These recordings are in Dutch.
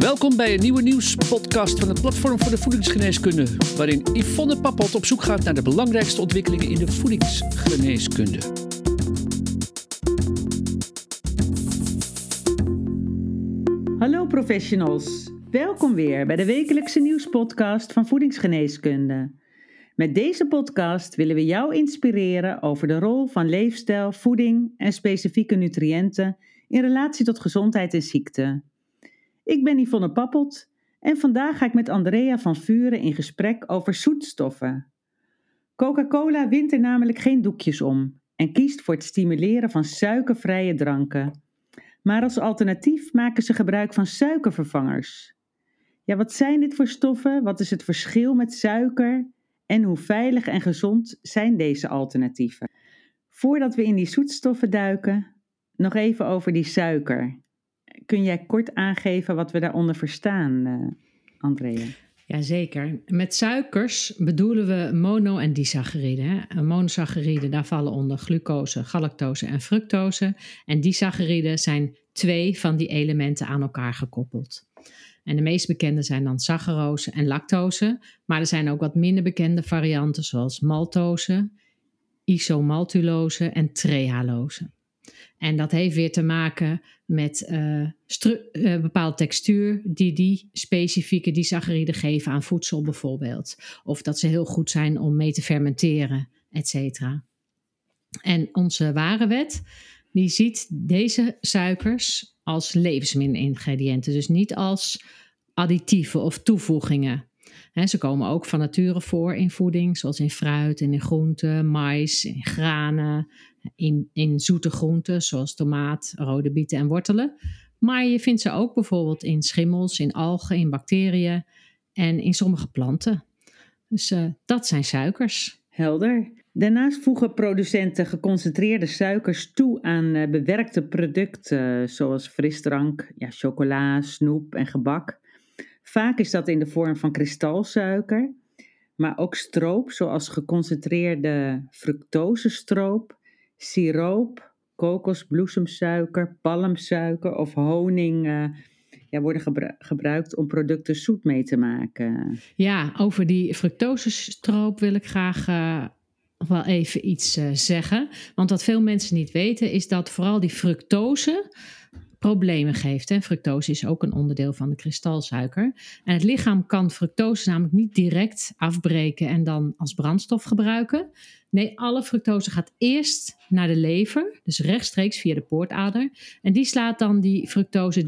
Welkom bij een nieuwe nieuwspodcast van het Platform voor de Voedingsgeneeskunde, waarin Yvonne Pappot op zoek gaat naar de belangrijkste ontwikkelingen in de voedingsgeneeskunde. Hallo professionals, welkom weer bij de wekelijkse nieuwspodcast van Voedingsgeneeskunde. Met deze podcast willen we jou inspireren over de rol van leefstijl, voeding en specifieke nutriënten in relatie tot gezondheid en ziekte. Ik ben Yvonne Pappelt en vandaag ga ik met Andrea van Vuren in gesprek over zoetstoffen. Coca-Cola wint er namelijk geen doekjes om en kiest voor het stimuleren van suikervrije dranken. Maar als alternatief maken ze gebruik van suikervervangers. Ja, wat zijn dit voor stoffen? Wat is het verschil met suiker? En hoe veilig en gezond zijn deze alternatieven? Voordat we in die zoetstoffen duiken, nog even over die suiker. Kun jij kort aangeven wat we daaronder verstaan, uh, Andrea? Jazeker. Met suikers bedoelen we mono- en disacchariden. Monosacchariden, daar vallen onder glucose, galactose en fructose. En disacchariden zijn twee van die elementen aan elkaar gekoppeld. En de meest bekende zijn dan saccharose en lactose. Maar er zijn ook wat minder bekende varianten zoals maltose, isomaltulose en trehalose. En dat heeft weer te maken met uh, bepaalde textuur die die specifieke disacchariden geven aan voedsel bijvoorbeeld. Of dat ze heel goed zijn om mee te fermenteren, et cetera. En onze warenwet, die ziet deze suikers als levensmiddelingrediënten. Dus niet als additieven of toevoegingen. ze komen ook van nature voor in voeding, zoals in fruit en in groenten, mais, in granen, in, in zoete groenten zoals tomaat, rode bieten en wortelen. Maar je vindt ze ook bijvoorbeeld in schimmels, in algen, in bacteriën en in sommige planten. Dus uh, dat zijn suikers. Helder. Daarnaast voegen producenten geconcentreerde suikers toe aan uh, bewerkte producten zoals frisdrank, ja, chocola, snoep en gebak. Vaak is dat in de vorm van kristalsuiker, maar ook stroop zoals geconcentreerde fructosestroop siroop, kokosbloesemsuiker, palmsuiker of honing uh, ja, worden gebruikt om producten zoet mee te maken. Ja, over die fructosestroop wil ik graag uh, wel even iets uh, zeggen. Want wat veel mensen niet weten is dat vooral die fructose problemen geeft. Hè. Fructose is ook een onderdeel van de kristalsuiker. En het lichaam kan fructose namelijk niet direct afbreken en dan als brandstof gebruiken. Nee, alle fructose gaat eerst naar de lever, dus rechtstreeks via de poortader. En die slaat dan die fructose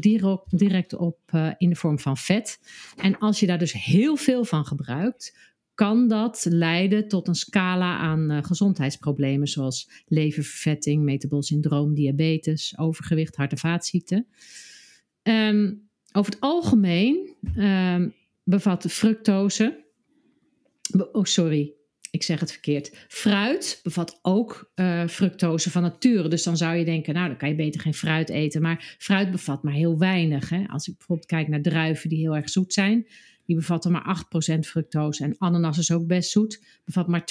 direct op uh, in de vorm van vet. En als je daar dus heel veel van gebruikt, kan dat leiden tot een scala aan uh, gezondheidsproblemen zoals leververvetting, metabol syndroom, diabetes, overgewicht, hart- en vaatziekten. Um, over het algemeen um, bevat fructose, oh sorry, ik zeg het verkeerd. Fruit bevat ook uh, fructose van nature. Dus dan zou je denken, nou dan kan je beter geen fruit eten. Maar fruit bevat maar heel weinig. Hè? Als ik bijvoorbeeld kijk naar druiven die heel erg zoet zijn, die bevatten maar 8% fructose. En ananas is ook best zoet, bevat maar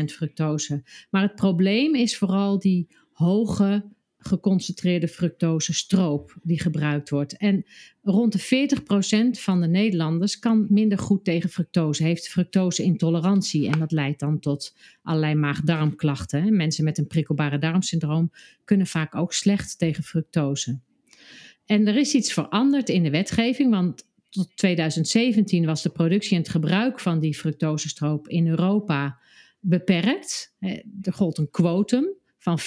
2% fructose. Maar het probleem is vooral die hoge geconcentreerde fructose stroop die gebruikt wordt. En rond de 40% van de Nederlanders kan minder goed tegen fructose, heeft fructose-intolerantie. En dat leidt dan tot allerlei maag-darmklachten. Mensen met een prikkelbare darmsyndroom kunnen vaak ook slecht tegen fructose. En er is iets veranderd in de wetgeving, want tot 2017 was de productie en het gebruik van die fructosestroop in Europa beperkt. Er gold een quotum van 4%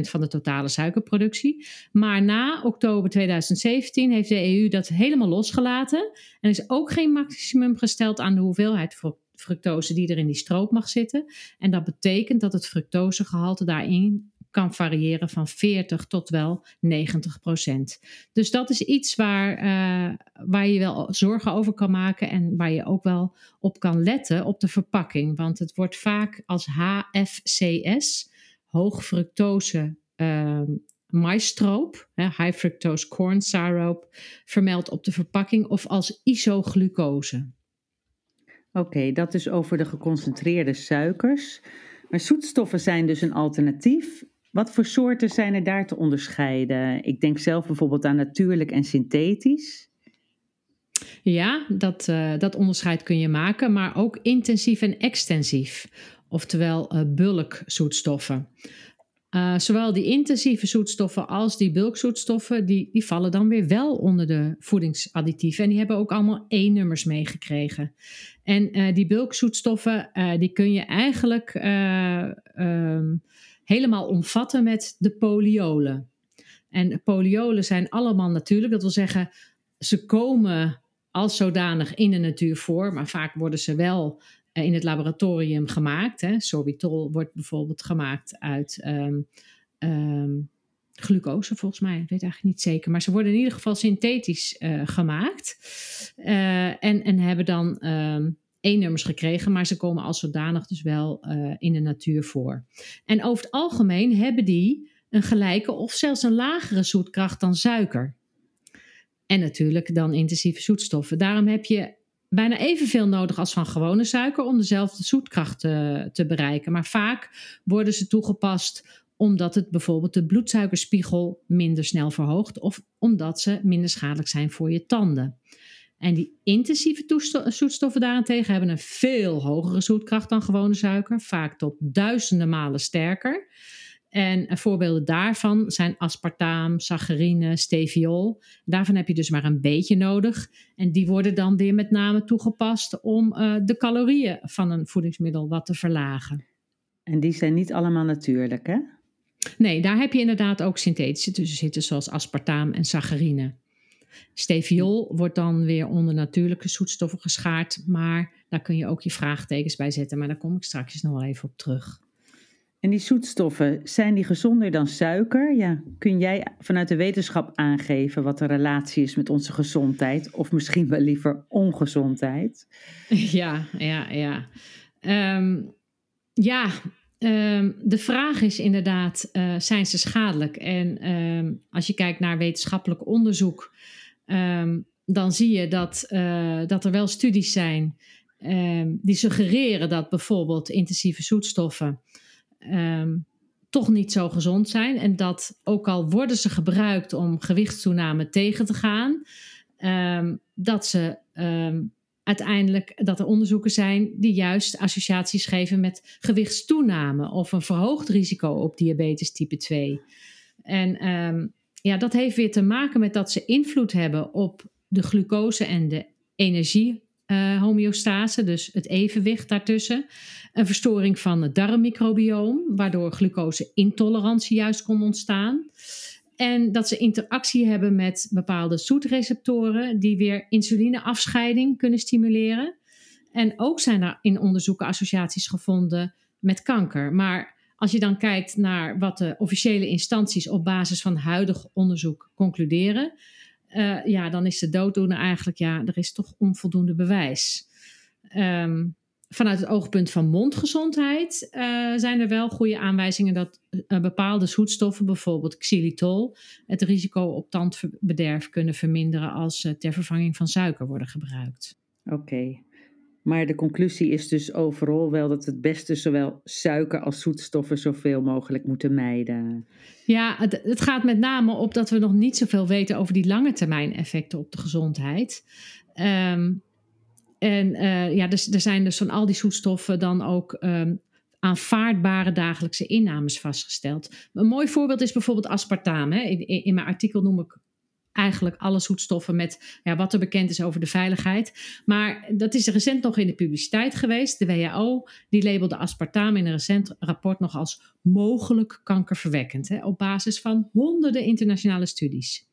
van de totale suikerproductie. Maar na oktober 2017 heeft de EU dat helemaal losgelaten. En is ook geen maximum gesteld aan de hoeveelheid fructose die er in die stroop mag zitten. En dat betekent dat het fructosegehalte daarin kan variëren van 40 tot wel 90 procent. Dus dat is iets waar, uh, waar je wel zorgen over kan maken en waar je ook wel op kan letten op de verpakking. Want het wordt vaak als HFCS, hoog fructose uh, maisstroop, high fructose corn syrup, vermeld op de verpakking of als isoglucose. Oké, dat is over de geconcentreerde suikers. Maar zoetstoffen zijn dus een alternatief. Wat voor soorten zijn er daar te onderscheiden? Ik denk zelf bijvoorbeeld aan natuurlijk en synthetisch. Ja, dat, uh, dat onderscheid kun je maken, maar ook intensief en extensief, oftewel uh, bulkzoetstoffen. Uh, zowel die intensieve zoetstoffen als die bulkzoetstoffen, die, die vallen dan weer wel onder de voedingsadditieven. En die hebben ook allemaal E-nummers meegekregen. En die bulkzoetstoffen, die kun je eigenlijk um, helemaal omvatten met de poliolen. En poliolen zijn allemaal natuurlijk, dat wil zeggen, ze komen als zodanig in de natuur voor, maar vaak worden ze wel eh, in het laboratorium gemaakt. Hè. Sorbitol wordt bijvoorbeeld gemaakt uit um, um, glucose, volgens mij. Ik weet eigenlijk niet zeker. Maar ze worden in ieder geval synthetisch uh, gemaakt. Uh, en, en hebben dan um, E-nummers gekregen, maar ze komen als zodanig dus wel in de natuur voor. En over het algemeen hebben die een gelijke of zelfs een lagere zoetkracht dan suiker. En natuurlijk dan intensieve zoetstoffen. Daarom heb je bijna evenveel nodig als van gewone suiker om dezelfde zoetkracht te, te bereiken. Maar vaak worden ze toegepast omdat het bijvoorbeeld de bloedsuikerspiegel minder snel verhoogt of omdat ze minder schadelijk zijn voor je tanden. En die intensieve zoetstoffen daarentegen hebben een veel hogere zoetkracht dan gewone suiker, vaak tot duizenden malen sterker. En voorbeelden daarvan zijn aspartaam, saccharine, steviol. Daarvan heb je dus maar een beetje nodig. En die worden dan weer met name toegepast om uh, de calorieën van een voedingsmiddel wat te verlagen. En die zijn niet allemaal natuurlijk, hè? Nee, daar heb je inderdaad ook synthetische tussen zitten, zoals aspartaam en saccharine. Steviol wordt dan weer onder natuurlijke zoetstoffen geschaard, maar daar kun je ook je vraagtekens bij zetten. Maar daar kom ik straks nog wel even op terug. En die zoetstoffen, zijn die gezonder dan suiker? Ja, kun jij vanuit de wetenschap aangeven wat de relatie is met onze gezondheid? Of misschien wel liever ongezondheid? Ja, ja, ja. Um, ja, um, de vraag is inderdaad, uh, zijn ze schadelijk? En um, als je kijkt naar wetenschappelijk onderzoek, dan zie je dat, uh, dat er wel studies zijn die suggereren dat bijvoorbeeld intensieve zoetstoffen um, toch niet zo gezond zijn. En dat ook al worden ze gebruikt om gewichtstoename tegen te gaan, dat ze uiteindelijk dat er onderzoeken zijn die juist associaties geven met gewichtstoename of een verhoogd risico op diabetes type 2. En ja, dat heeft weer te maken met dat ze invloed hebben op de glucose en de energie homeostase, dus het evenwicht daartussen. Een verstoring van het darmmicrobioom, waardoor glucose-intolerantie juist kon ontstaan. En dat ze interactie hebben met bepaalde zoetreceptoren die weer insulineafscheiding kunnen stimuleren. En ook zijn er in onderzoeken associaties gevonden met kanker. Maar als je dan kijkt naar wat de officiële instanties op basis van huidig onderzoek concluderen, uh, ja, dan is de dooddoener eigenlijk, ja, er is toch onvoldoende bewijs. Um, vanuit het oogpunt van mondgezondheid uh, zijn er wel goede aanwijzingen dat uh, bepaalde zoetstoffen, bijvoorbeeld xylitol, het risico op tandbederf kunnen verminderen als uh, ter vervanging van suiker worden gebruikt. Oké. Maar de conclusie is dus overal wel dat het beste zowel suiker als zoetstoffen zoveel mogelijk moeten mijden. Ja, het, het, gaat met name op dat we nog niet zoveel weten over die lange termijn effecten op de gezondheid. Um, en uh, ja, dus, er zijn dus van al die zoetstoffen dan ook um, aanvaardbare dagelijkse innames vastgesteld. Een mooi voorbeeld is bijvoorbeeld aspartaam. Hè. In, in, mijn artikel noem ik eigenlijk alle zoetstoffen met ja, wat er bekend is over de veiligheid. Maar dat is recent nog in de publiciteit geweest. De WHO die labelde aspartaam in een recent rapport nog als mogelijk kankerverwekkend. Hè, op basis van honderden internationale studies.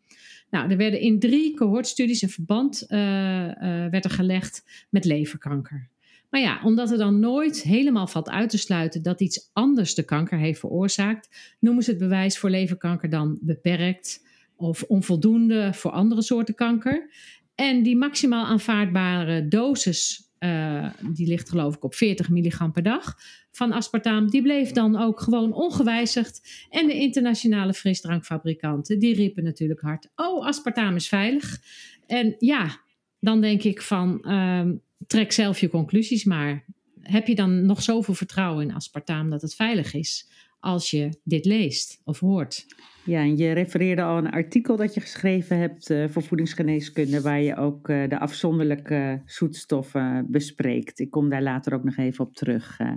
Nou, er werden in drie cohortstudies een verband uh, uh, werd er gelegd met leverkanker. Maar ja, omdat er dan nooit helemaal valt uit te sluiten dat iets anders de kanker heeft veroorzaakt, noemen ze het bewijs voor leverkanker dan beperkt of onvoldoende voor andere soorten kanker. En die maximaal aanvaardbare dosis uh, die ligt geloof ik op 40 milligram per dag van aspartaam. Die bleef dan ook gewoon ongewijzigd. En de internationale frisdrankfabrikanten die riepen natuurlijk hard: Oh, aspartaam is veilig. En ja, dan denk ik van uh, trek zelf je conclusies maar. Heb je dan nog zoveel vertrouwen in aspartaam dat het veilig is? Als je dit leest of hoort. Ja, en je refereerde al een artikel dat je geschreven hebt uh, voor voedingsgeneeskunde, waar je ook uh, de afzonderlijke zoetstoffen bespreekt. Ik kom daar later ook nog even op terug. Uh,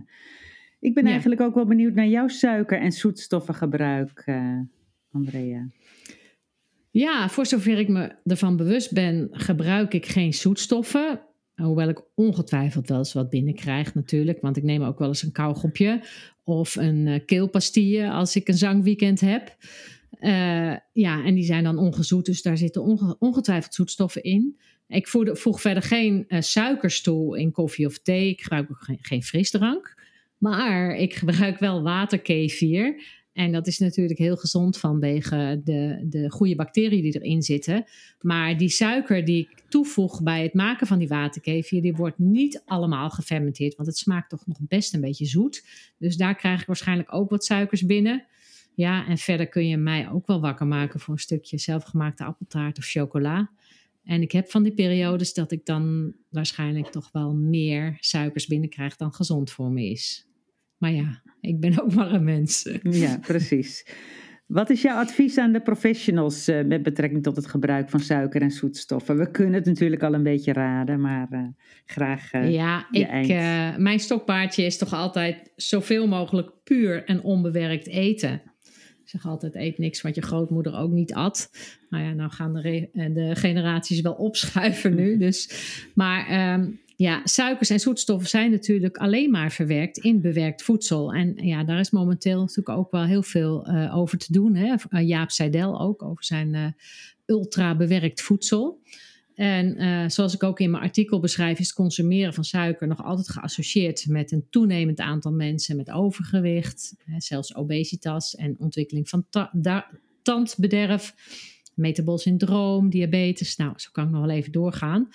ik ben ja. eigenlijk ook wel benieuwd naar jouw suiker- en zoetstoffengebruik, Andrea. Ja, voor zover ik me ervan bewust ben, gebruik ik geen zoetstoffen. Hoewel ik ongetwijfeld wel eens wat binnenkrijg natuurlijk. Want ik neem ook wel eens een kauwgompje of een uh, keelpastille als ik een zangweekend heb. Uh, ja, en die zijn dan ongezoet, dus daar zitten onge ongetwijfeld zoetstoffen in. Ik voeg, verder geen uh, suikers toe in koffie of thee. Ik gebruik ook geen, geen frisdrank. Maar ik gebruik wel waterkefir. En dat is natuurlijk heel gezond vanwege de, de goede bacteriën die erin zitten. Maar die suiker die ik toevoeg bij het maken van die waterkefir, die wordt niet allemaal gefermenteerd. Want het smaakt toch nog best een beetje zoet. Dus daar krijg ik waarschijnlijk ook wat suikers binnen. Ja, en verder kun je mij ook wel wakker maken voor een stukje zelfgemaakte appeltaart of chocola. En ik heb van die periodes dat ik dan waarschijnlijk toch wel meer suikers binnenkrijg dan gezond voor me is. Maar ja, ik ben ook maar een mens. Ja, precies. Wat is jouw advies aan de professionals uh, met betrekking tot het gebruik van suiker en zoetstoffen? We kunnen het natuurlijk al een beetje raden, maar uh, graag. Uh, ja, ik, mijn stokpaardje is toch altijd zoveel mogelijk puur en onbewerkt eten. Ik zeg altijd: eet niks wat je grootmoeder ook niet at. Nou ja, nou gaan de, de generaties wel opschuiven nu. Dus, maar um, ja, suikers en zoetstoffen zijn natuurlijk alleen maar verwerkt in bewerkt voedsel. En ja, daar is momenteel natuurlijk ook wel heel veel uh, over te doen. Hè? Uh, Jaap Seidel ook over zijn uh, ultra bewerkt voedsel. En zoals ik ook in mijn artikel beschrijf, is het consumeren van suiker nog altijd geassocieerd met een toenemend aantal mensen met overgewicht, hè, zelfs obesitas en ontwikkeling van ta tandbederf metabol syndroom, diabetes. Nou, zo kan ik nog wel even doorgaan.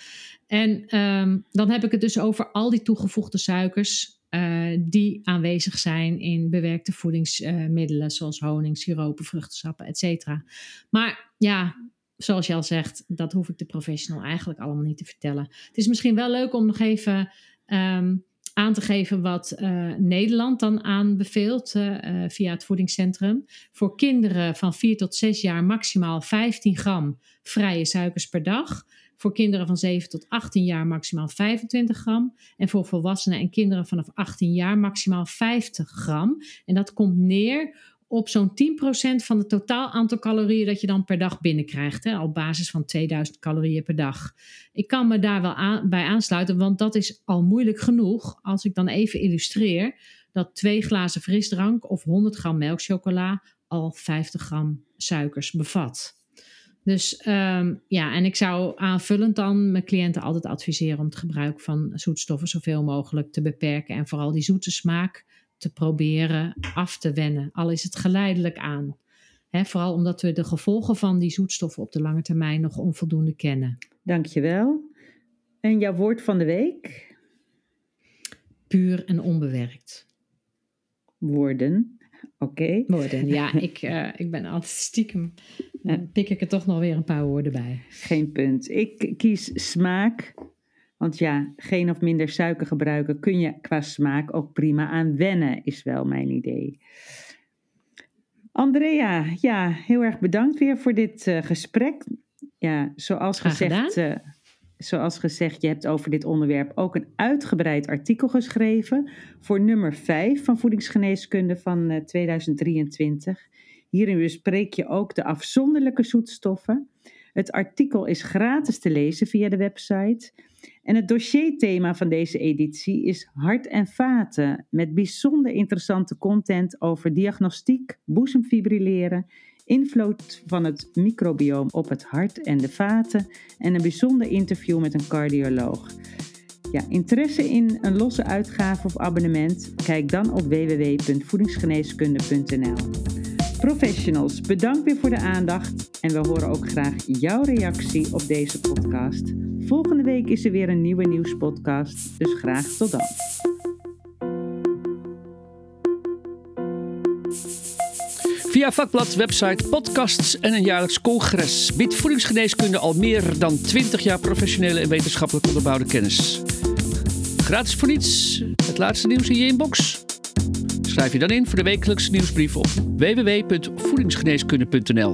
En um, dan heb ik het dus over al die toegevoegde suikers uh, die aanwezig zijn in bewerkte voedingsmiddelen, zoals honing, siropen, vruchtensappen, etc. Maar ja, zoals je al zegt, dat hoef ik de professional eigenlijk allemaal niet te vertellen. Het is misschien wel leuk om nog even um, aan te geven wat uh, Nederland dan aanbeveelt uh, via het voedingscentrum. Voor kinderen van 4 tot 6 jaar maximaal 15 gram vrije suikers per dag. Voor kinderen van 7 tot 18 jaar maximaal 25 gram. En voor volwassenen en kinderen vanaf 18 jaar maximaal 50 gram. En dat komt neer op zo'n 10% van het totaal aantal calorieën dat je dan per dag binnenkrijgt. Hè, op basis van 2000 calorieën per dag. Ik kan me daar wel aan, bij aansluiten, want dat is al moeilijk genoeg. Als ik dan even illustreer dat twee glazen frisdrank of 100 gram melkchocola al 50 gram suikers bevat. Dus um, ja, en ik zou aanvullend dan mijn cliënten altijd adviseren om het gebruik van zoetstoffen zoveel mogelijk te beperken. En vooral die zoete smaak te proberen af te wennen, al is het geleidelijk aan. He, vooral omdat we de gevolgen van die zoetstoffen op de lange termijn nog onvoldoende kennen. Dankjewel. En jouw woord van de week? Puur en onbewerkt. Woorden. Oké. Okay. Woorden, ja. ik, uh, ik ben altijd stiekem. Dan pik ik er toch nog weer een paar woorden bij. Geen punt. Ik kies smaak, want ja, geen of minder suiker gebruiken kun je qua smaak ook prima aan wennen, is wel mijn idee. Andrea, ja, heel erg bedankt weer voor dit uh, gesprek. Ja, zoals gezegd, uh, zoals gezegd, je hebt over dit onderwerp ook een uitgebreid artikel geschreven voor nummer 5 van Voedingsgeneeskunde van uh, 2023. Hierin bespreek je ook de afzonderlijke zoetstoffen. Het artikel is gratis te lezen via de website. En het dossierthema van deze editie is hart en vaten, met bijzonder interessante content over diagnostiek, boezemfibrilleren, invloed van het microbioom op het hart en de vaten en een bijzonder interview met een cardioloog. Ja, interesse in een losse uitgave of abonnement? Kijk dan op www.voedingsgeneeskunde.nl. Professionals, bedankt weer voor de aandacht en we horen ook graag jouw reactie op deze podcast. Volgende week is er weer een nieuwe nieuwspodcast, dus graag tot dan. Via vakblad, website, podcasts en een jaarlijks congres biedt voedingsgeneeskunde al meer dan 20 jaar professionele en wetenschappelijk onderbouwde kennis. Gratis voor niets, het laatste nieuws in je inbox. Schrijf je dan in voor de wekelijkse nieuwsbrief op www.voedingsgeneeskunde.nl.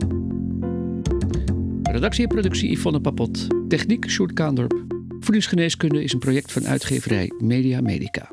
Redactie en productie Yvonne Papot. Techniek Sjoerd Kaandorp. Voedingsgeneeskunde is een project van uitgeverij Media Medica.